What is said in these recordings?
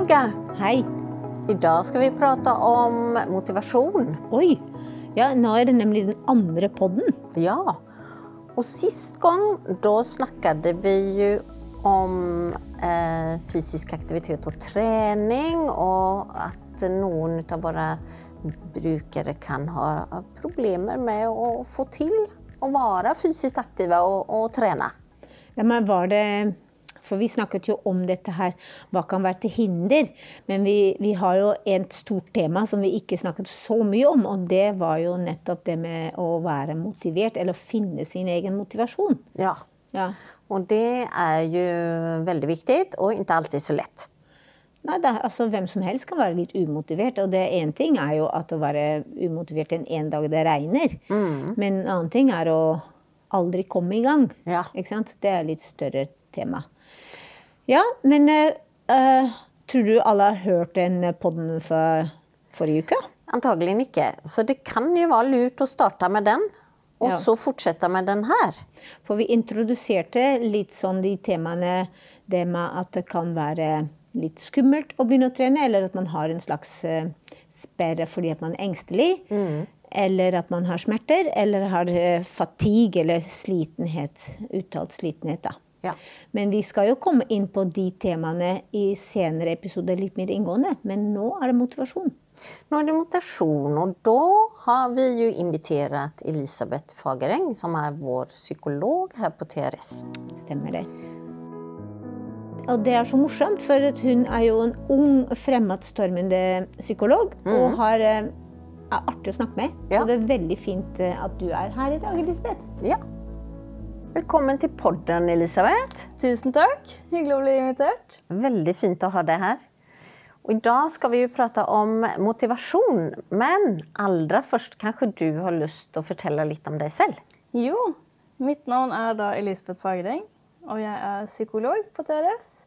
Olga! Hei. I dag skal vi prate om motivasjon. Oi. Ja, nå er det nemlig den andre podden. Ja, Og sist gang, da snakket vi jo om eh, fysisk aktivitet og trening, og at noen av våre brukere kan ha problemer med å få til å være fysisk aktive og, og trene. Ja, men var det For vi snakket jo om dette her, hva kan være til hinder? Men vi, vi har jo et stort tema som vi ikke snakket så mye om, og det var jo nettopp det med å være motivert, eller å finne sin egen motivasjon. Ja, Ja. Og det er jo veldig viktig, og ikke alltid så lett. Nei, da, altså Hvem som helst kan være litt umotivert. Og det én ting er jo at å være umotivert en, en dag det regner. Men en annen ting er å aldri komme i gang. Ja. Ikke sant? Det er et litt større tema. Ja, men eh, tror du alle har hørt den podden for forrige uke? Antagelig ikke. Så det kan jo være lurt å starte med den Og Ja. så fortsette med den her. For vi introduserte litt sånn de temaene det med at det kan være litt skummelt å begynne å trene, eller at man har en slags eh, sperre fordi at man er engstelig. Eller at man har smerter, eller har fatigue eller slitenhet. Uttalt slitenhet, da. Ja. Men vi skal jo komme inn på de temaene i senere episoder litt mer inngående. Men nå er det motivasjon. Nå er det motivasjon, og da har vi jo invitert Elisabeth Fagereng som er vår psykolog her på TRS. Stemmer det. Og det er så morsomt, for hun er jo en ung, fremadstormende psykolog. Og har, eh, er artig å snakke med. Ja. Så det er veldig fint eh, at du er her i dag, Elisabeth. Ja. Välkommen til podden Elisabeth. Tusen takk. Hyggelig å bli invitert. Veldig fint å ha deg her. Og I dag skal vi jo prate om motivasjon, Men aller først kanskje du har lyst til å fortelle litt om deg selv. Jo, mitt navn er da Elisabeth Fagereng, og jeg er psykolog på TRS.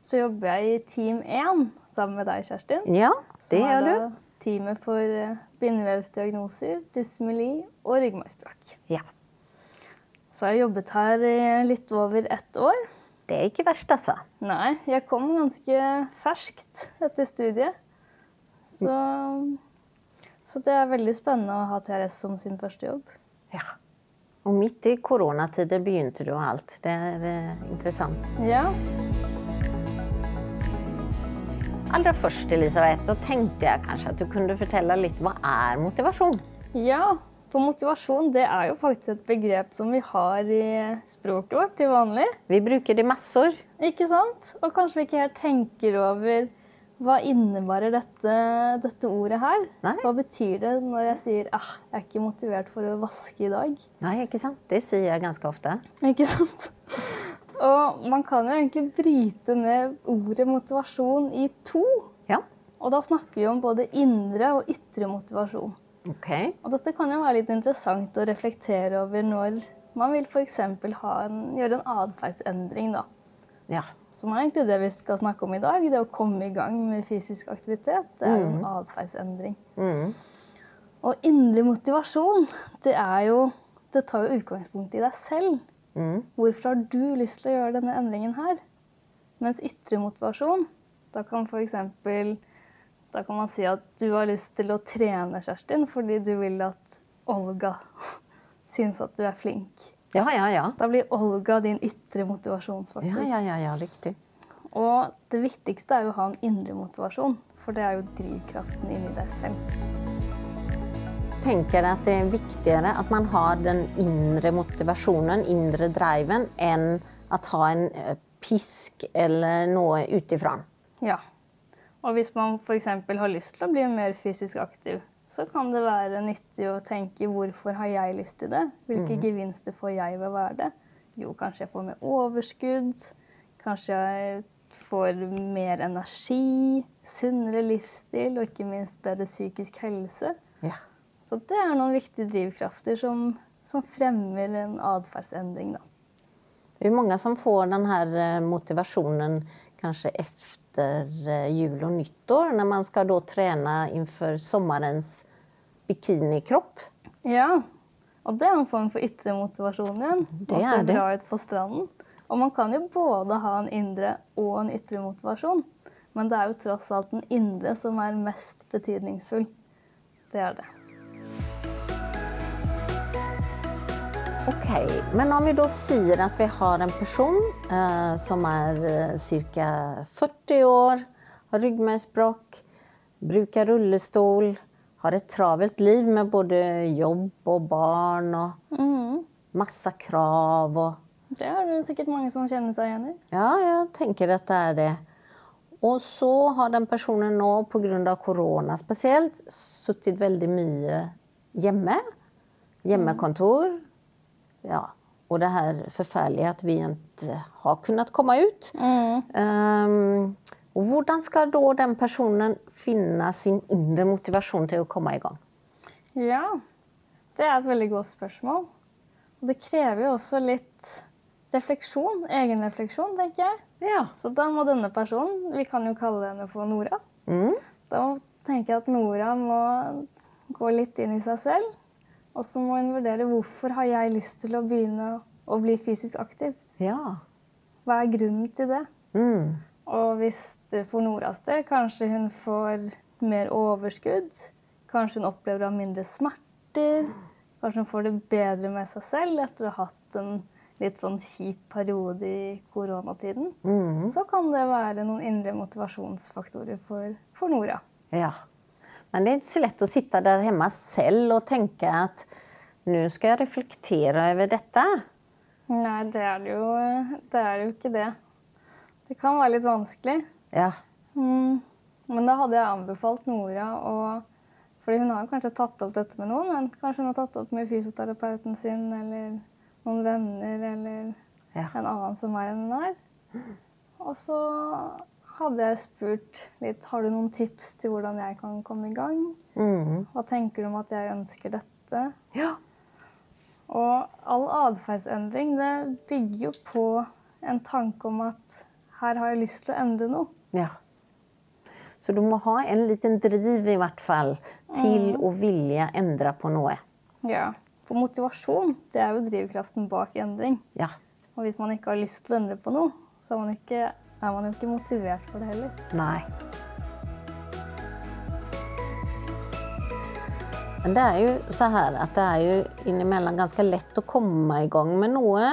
Så jobber jeg i Team 1 sammen med deg, Kjerstin. Ja, det som er da du. Teamet for eh, bindevevsdiagnoser, dysmeli og ryggmargsbrakk. Ja. Så jeg har jobbet her i litt over ett år. Det er ikke verst, altså. Nei, jeg kom ganske ferskt etter studiet. Så, så det er veldig spennende å ha TRS som sin første jobb. Ja. Og midt i koronatiden begynte du og alt. Det er eh, intressant. Ja, Aller først, Elisabeth, så tenkte jeg kanskje at du kunne fortelle litt hva er motivasjon? Ja, for motivasjon det er jo faktisk et begrep som vi har i språket vårt til vanlig. Vi bruker det massor. Ikke sant? Og kanskje vi ikke helt tenker over hva innebærer dette, dette ordet her? Nei. Hva betyr det når jeg sier ah, jeg er ikke motivert for å vaske i dag? Nei, ikke sant? Det sier jeg ganske ofte. Ikke sant? Og man kan jo egentlig bryte ned ordet motivasjon i to. Ja, Og da snakker vi om både indre og ytre motivasjon. Ok. Og dette kan jo være litt interessant å reflektere over når man vil f.eks. gjøre en atferdsendring. Ja. Som er egentlig det vi skal snakke om i dag. Det å komme i gang med fysisk aktivitet. Det er jo en atferdsendring. Mm. Og indre motivasjon, det er jo Det tar jo utgangspunkt i deg selv. Mm. Hvorfor har du lyst til å gjøre denne endringen her? Mens ytre motivasjon, da kan eksempel Da kan man si at du har lyst til å trene, Kjerstin, fordi du vil at Olga syns at du er flink. Ja, ja, ja. Da blir Olga din ytre Ja, motivasjonsfaktor. ja, ja, ja, riktig. Og det viktigste er jo å ha en indre motivasjon, for det er jo drivkraften inni deg selv. tenker at det er viktigere at man har den indre motivasjonen, indre driven, enn å ha en eh, pisk eller noe utifra. Ja. Og hvis man f.eks. har lyst til å bli mer fysisk aktiv, så kan det være nyttig å tenke hvorfor har jeg lyst til det? Hvilke gevinster får jeg ved å være det? Jo, kanskje jeg får mer overskudd. Kanskje jeg får mer energi, sunnere livsstil og ikke minst bedre psykisk helse. Ja. Så det er noen viktige drivkrafter som, som fremmer en atferdsendring. Da. Det er jo mange som får denne eh, motivasjonen kanskje efter eh, jul og nyttår, når man skal då trene inför sommarens bikinikropp. Ja, og det er en form for ytre motivasjon igjen. Det er det. bra ut på stranden. Og man kan jo både ha en indre og en ytre motivasjon. Men det er jo tross alt den indre som er mest betydningsfull. Det er det. Ok, men om vi da sier at vi har en person eh, som er eh, ca. 40 år, har ryggmargsbrokk, bruker rullestol, har et travelt liv med både jobb og barn og mm. masse krav og Det er det sikkert mange som kjenner seg igjen i. Ja, jeg tenker at det er det. Og så har den personen nå pga. korona spesielt sittet veldig mye hjemme. Hjemmekontor. Ja. Og det her forferdelige at vi ikke har kunnet komme ut. Um, og hvordan skal da den personen finne sin indre motivasjon til å komme i gang? Ja, det er et veldig godt spørsmål. Og det krever jo også litt refleksjon, egenrefleksjon, tenker jeg. Ja. Så da må denne personen, vi kan jo kalle henne for Nora, Mm. da tenker jeg at Nora må gå litt inn i seg selv. Og så må hun vurdere hvorfor har jeg lyst til å begynne å bli fysisk aktiv. Ja. Hva er grunnen til det? Mm. Og hvis det for Noras del kanskje hun får mer overskudd, kanskje hun opplever å ha mindre smerter, kanskje hun får det bedre med seg selv etter å ha hatt en litt sånn kjip periode i koronatiden, Mm. så kan det være noen indre motivasjonsfaktorer for, for Nora. Ja. Men det er ikke så lett å sitte der hjemme selv og tenke at nå skal jeg reflektere over dette. Nei, det er det jo, det er jo ikke det. Det kan være litt vanskelig. Ja. Mm. Men da hadde jeg anbefalt Nora å fordi hun har kanskje tatt opp dette med noen. men Kanskje hun har tatt opp med fysioterapeuten sin eller noen venner eller Ja. en annen som er en nær. Og så hadde jeg spurt litt har du noen tips til hvordan jeg kan komme i gang. Mm. Hva tenker du om at jeg ønsker dette? ja. Og all atferdsendring det bygger jo på en tanke om at her har jeg lyst til å endre noe. Ja. Så du må ha en liten driv i hvert fall til å vilje endre på noe. Ja, For motivasjon det er jo drivkraften bak endring. Ja. Og hvis man ikke har lyst til å endre på noe, så har man, ikke, er man jo ikke motivert for det heller. Nei. Men det er jo så her at det er jo innimellom ganske lett å komme i gang med noe.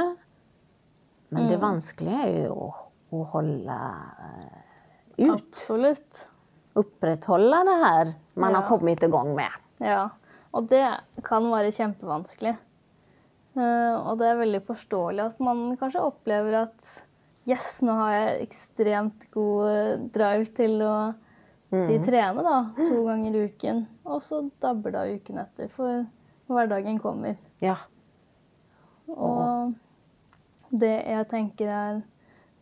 Men det vanskelige er jo å, å holde eh, ut. Absolutt. Opprettholde det her man har kommet i gang med. Ja, og det kan være kjempevanskelig. Eh, og det er veldig forståelig at man kanskje opplever at yes, nå har jeg ekstremt god drive til å si trene da, to ganger i uken. Og så dabber det av uken etter, for hverdagen kommer. Ja. Og det jeg tenker er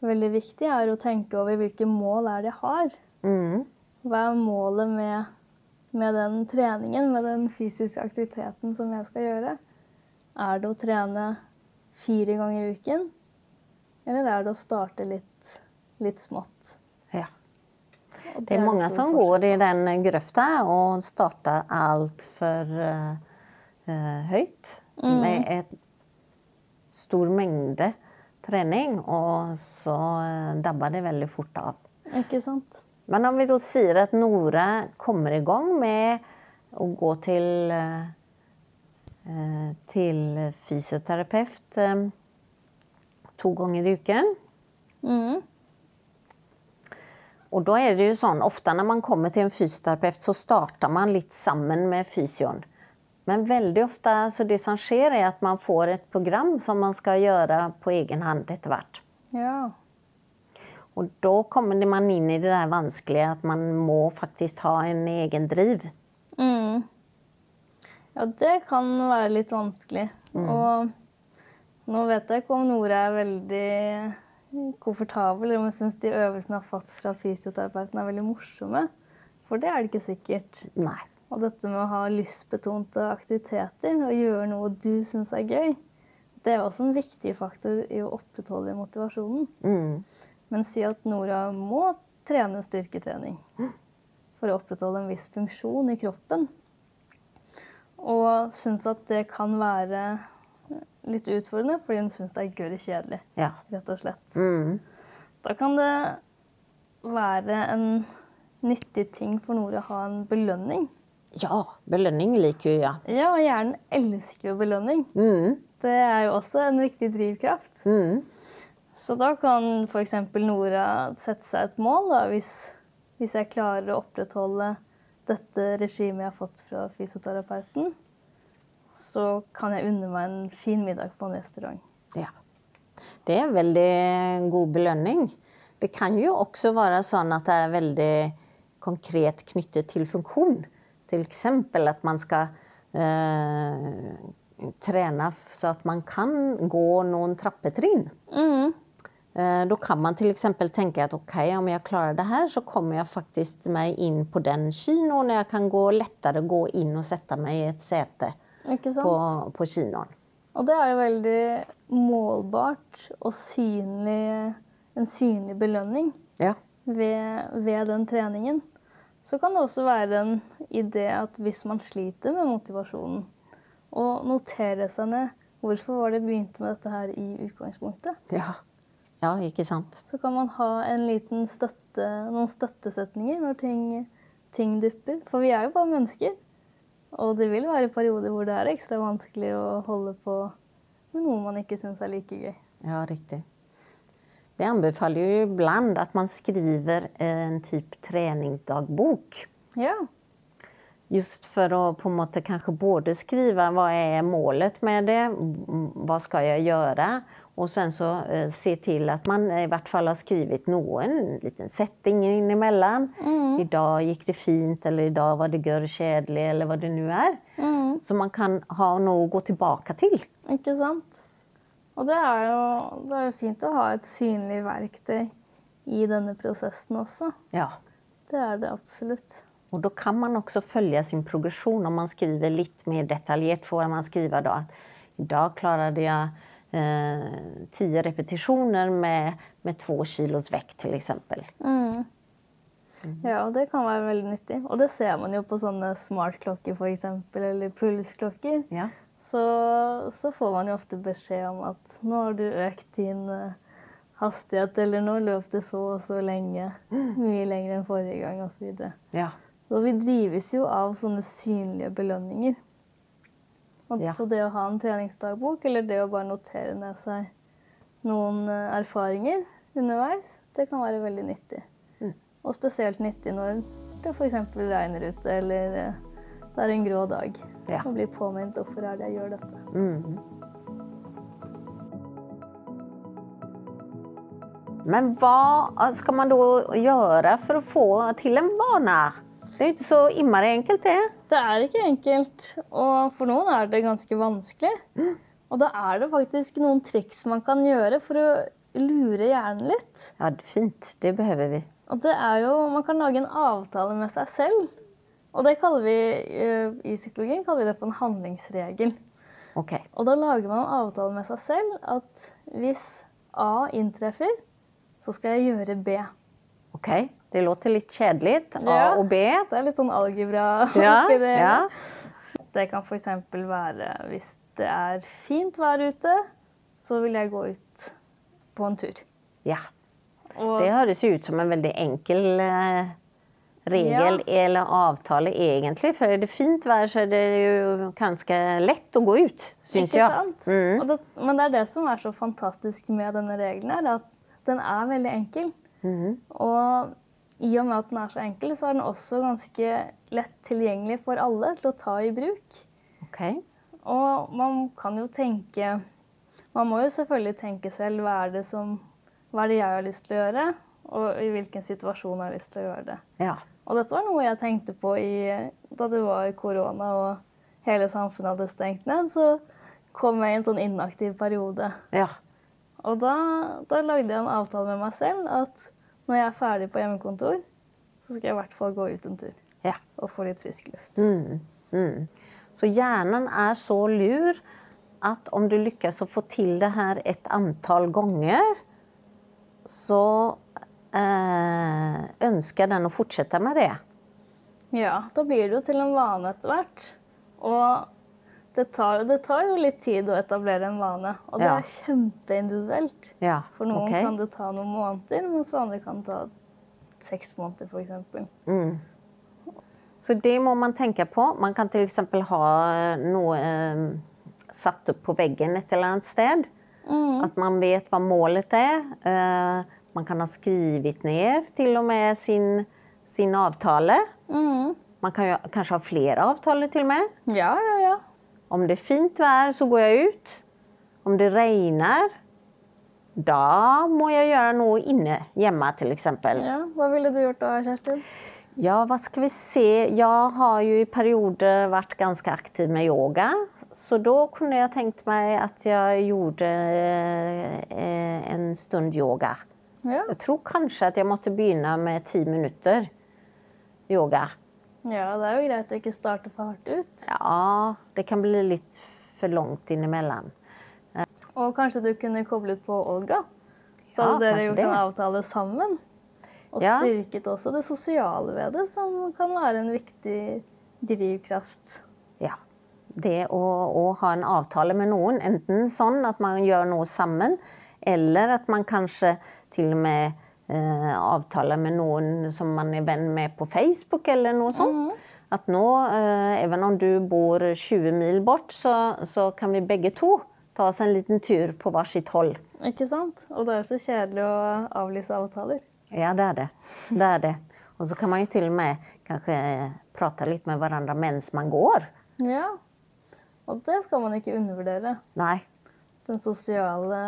veldig viktig, er å tenke over hvilke mål er det jeg har. Mm. Hva er målet med, med den treningen, med den fysiske aktiviteten som jeg skal gjøre? Er det å trene fire ganger i uken? Eller er det å starte litt, litt smått? ja. Det, Det er mange det som går i den grøfta og starter altfor uh, høyt med et stor mengde trening, og så uh, dabber det veldig fort av. Ikke sant? Men om vi da sier at Nora kommer i gang med å gå til, eh, eh, til fysioterapeut eh, to ganger i uken Mm. Og da er det jo sånn, ofte når man kommer til en fysioterapeut, så starter man litt sammen med fysioen. Men veldig ofte så det som skjer, er at man får et program som man skal gjøre på egen hånd etter hvert. Ja. Og da kommer man inn i det der vanskelige at man må faktisk ha en egen driv. Mm. Ja, det kan være litt vanskelig. Og nå vet jeg ikke om Nora er veldig komfortabel, eller om hun syns de øvelsene jeg har fått fra fysioterapeuten er veldig morsomme. For det er det ikke sikkert. Nei. Og dette med å ha lystbetonte aktiviteter og gjøre noe du syns er gøy, det er også en viktig faktor i å opprettholde motivasjonen. Mm. Men si at Nora må trene styrketrening for å opprettholde en viss funksjon i kroppen. Og syns at det kan være litt utfordrende fordi hun syns det er gørr kjedelig, Ja. rett og slett. Mm. Da kan det være en nyttig ting for Nora å ha en belønning. Ja, belønning liker hun, ja. Ja, og hjernen elsker jo belønning. Mm. Det er jo også en viktig drivkraft. Mm. Så da kan f.eks. Nora sette seg et mål, da, hvis, hvis jeg klarer å opprettholde dette regimet jeg har fått fra fysioterapeuten, så kan jeg unne meg en fin middag på en restaurant. Ja. Det er veldig god belønning. Det kan jo også være sånn at det er veldig konkret knyttet til funksjon. Eksempel at man skal eh, trene så at man kan gå noen trappetrinn. Mm. Eh, Da kan man eksempel tenke at ok, om jeg klarer det her, så kommer jeg faktisk meg inn på den kinoen. Jeg kan gå lettere gå inn og sette meg i et sete? På, på kinoen. Og det er jo veldig målbart og synlig, en synlig belønning Ja. ved, ved den treningen. Så kan det også være en idé at hvis man sliter med motivasjonen, å notere seg ned hvorfor var det begynte med dette her i utgangspunktet. Ja. ja, ikke sant. Så kan man ha en liten støtte, noen støttesetninger når ting, ting dupper. For vi er jo bare mennesker. Og det vil være perioder hvor det er ekstra vanskelig å holde på med noe man ikke syns er like gøy. Ja, riktig. Vi anbefaler jo iblant at man skriver en type treningsdagbok. Ja. Just for å på en måte kanskje både skrive hva er målet med det, hva skal jeg gjøre, og sen så eh, se til at man i hvert fall har skrivit någon liten setting innimellom. I dag gikk det fint, eller i dag var det gørr kjedelig, eller hva det nå er. Så man kan ha noe å gå tilbake til. Ikke sant? Og det er, jo, det er jo fint å ha et synlig verktøy i denne prosessen også. Ja. Det er det absolutt. Og da kan man også følge sin progresjon om man skriver litt mer detaljert. Får man skrive da at i dag klarte jeg eh, ti repetisjoner med, med två kilos vekt, til eksempel. Ja, det kan være veldig nyttig. Og det ser man jo på sånne smartklokker f.eks., eller pulsklokker. Ja. Så, så får man jo ofte beskjed om at nå har du økt din eh, hastighet, eller nå løp det så og så lenge. Mye lenger enn forrige gang, osv. Så, videre. Ja. så vi drives jo av sånne synlige belønninger. Og Ja. Så det å ha en treningsdagbok, eller det å bare notere ned seg noen eh, erfaringer underveis, det kan være veldig nyttig. Mm. Og spesielt nyttig når det f.eks. regner ute, eller eh, det er en grå dag. Ja. Og blir påminnet hvorfor er det jeg gjør dette. Mm. Men hva skal man da gjøre for å få til en vane? Det er ikke så innmari enkelt, det. Det er ikke enkelt, og for noen er det ganske vanskelig. Og da er det faktisk noen triks man kan gjøre for å lure hjernen litt. Ja, det fint. Det behøver vi. Og det er jo, Man kan lage en avtale med seg selv. Og det kaller vi eh, i psykologien kaller vi det for en handlingsregel. Ok. Og da lager man en avtale med seg selv at hvis A inntreffer, så skal jeg gjøre B. Ok. Det låter litt kjedelig. A Ja. og B. Det er litt sånn algebra Ja, oppi det. ja. Det kan f.eks. være hvis det er fint vær ute, så vil jeg gå ut på en tur. ja. Og Det høres jo ut som en veldig enkel eh, regel eller avtale, egentlig. For er det fint vær, så er det jo ganske lett å gå ut, syns jeg. sant? Mm. Det, men det er det som er så fantastisk med denne regelen, her, at den er veldig enkel. Mm. Og i og med at den er så enkel, så er den også ganske lett tilgjengelig for alle til å ta i bruk. Okay. Og man kan jo tenke Man må jo selvfølgelig tenke selv hva er det, som, hva er det jeg har lyst til å gjøre, og i hvilken situasjon har jeg lyst til å gjøre det. Ja. Og dette var noe jeg tenkte på i, da det var korona og hele samfunnet hadde stengt ned. Så kom jeg i en sånn inaktiv periode. Ja. Og da, da lagde jeg en avtale med meg selv at når jeg er ferdig på hjemmekontor, så skal jeg i hvert fall gå ut en tur ja. og få litt frisk luft. Mm. Mm. Så hjernen er så lur at om du lykkes å få til det her et antall ganger, så eh, ønsker den å fortsette med det. Ja, da blir det jo til en vane etter hvert. Og det tar, det tar jo litt tid å etablere en vane, og det Ja. er kjempeindividuelt. Ja, For noen okay. kan det ta noen måneder, mens for andre kan det ta seks måneder, f.eks. Så det må man tenke på. Man kan f.eks. ha noe eh, satt opp på veggen et eller annet sted. At man vet hva målet er. Eh, man kan ha skrevet ned til og med sin, sin avtale. Man kan jo, kanskje ha flere avtaler til og med. Ja, ja, ja. Om det er fint vær, så går jeg ut. Om det regner, da må jeg gjøre noe inne hjemme, f.eks. ja. Hva ville du gjort da, Kjerstin? Ja, hva skal vi se. Jeg har jo i perioder vært ganske aktiv med yoga. Så da kunne jeg tenkt meg at jeg gjorde eh, en stund yoga. Ja. Jeg tror kanskje at jeg måtte begynne med ti minutter yoga. Ja, det er jo greit å ikke starte for hardt ut. Ja, det kan bli litt for langt innimellom. Og kanskje du kunne koblet på Olga? Så Ja, hadde dere kanskje gjort det. en avtale sammen. Og Ja. styrket også det sosiale ved det, som kan være en viktig drivkraft. Ja. Det å, å ha en avtale med noen, enten sånn at man gjør noe sammen, eller at man kanskje til og med eh, avtaler med noen som man er venn med på Facebook, eller noe sånt. At nå, eh, even om du bor 20 mil bort, så, så kan vi begge to ta oss en liten tur på hver sitt hold. Ikke sant? Og det er jo så kjedelig å avlyse avtaler. Ja, det er det. det, er det. Og så kan man jo til og med kanskje prate litt med hverandre mens man går. Ja. Og det skal man ikke undervurdere. Nei, sosiale,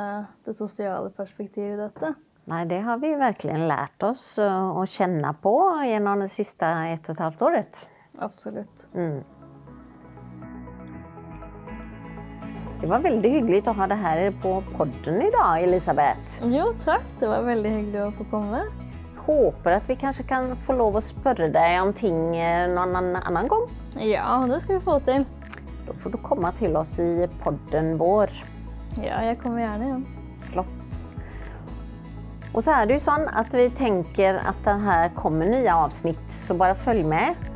det sosiale perspektivet i dette. Nei, det har vi virkelig lært oss å kjenne på gjennom det siste ett og et halvt året. Absolutt. Det var veldig hyggelig å ha det her på podden i dag, Elisabeth. Jo, takk. Det var veldig hyggelig å få komme. Håper at vi kanskje kan få lov å spørre deg om ting eh, noen annen- annen gang. Ja, det skal vi få til. Da får du komme til oss i podden vår. Ja, jeg kommer gjerne igjen. Flott. Og så er det jo sånn at vi tenker at det her kommer nye avsnitt, så bare følg med.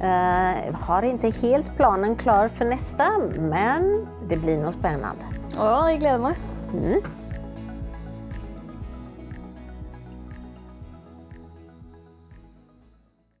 Uh, har ikke helt planen klar for neste, men det blir noe spennende. Å, jeg gleder meg. Mm.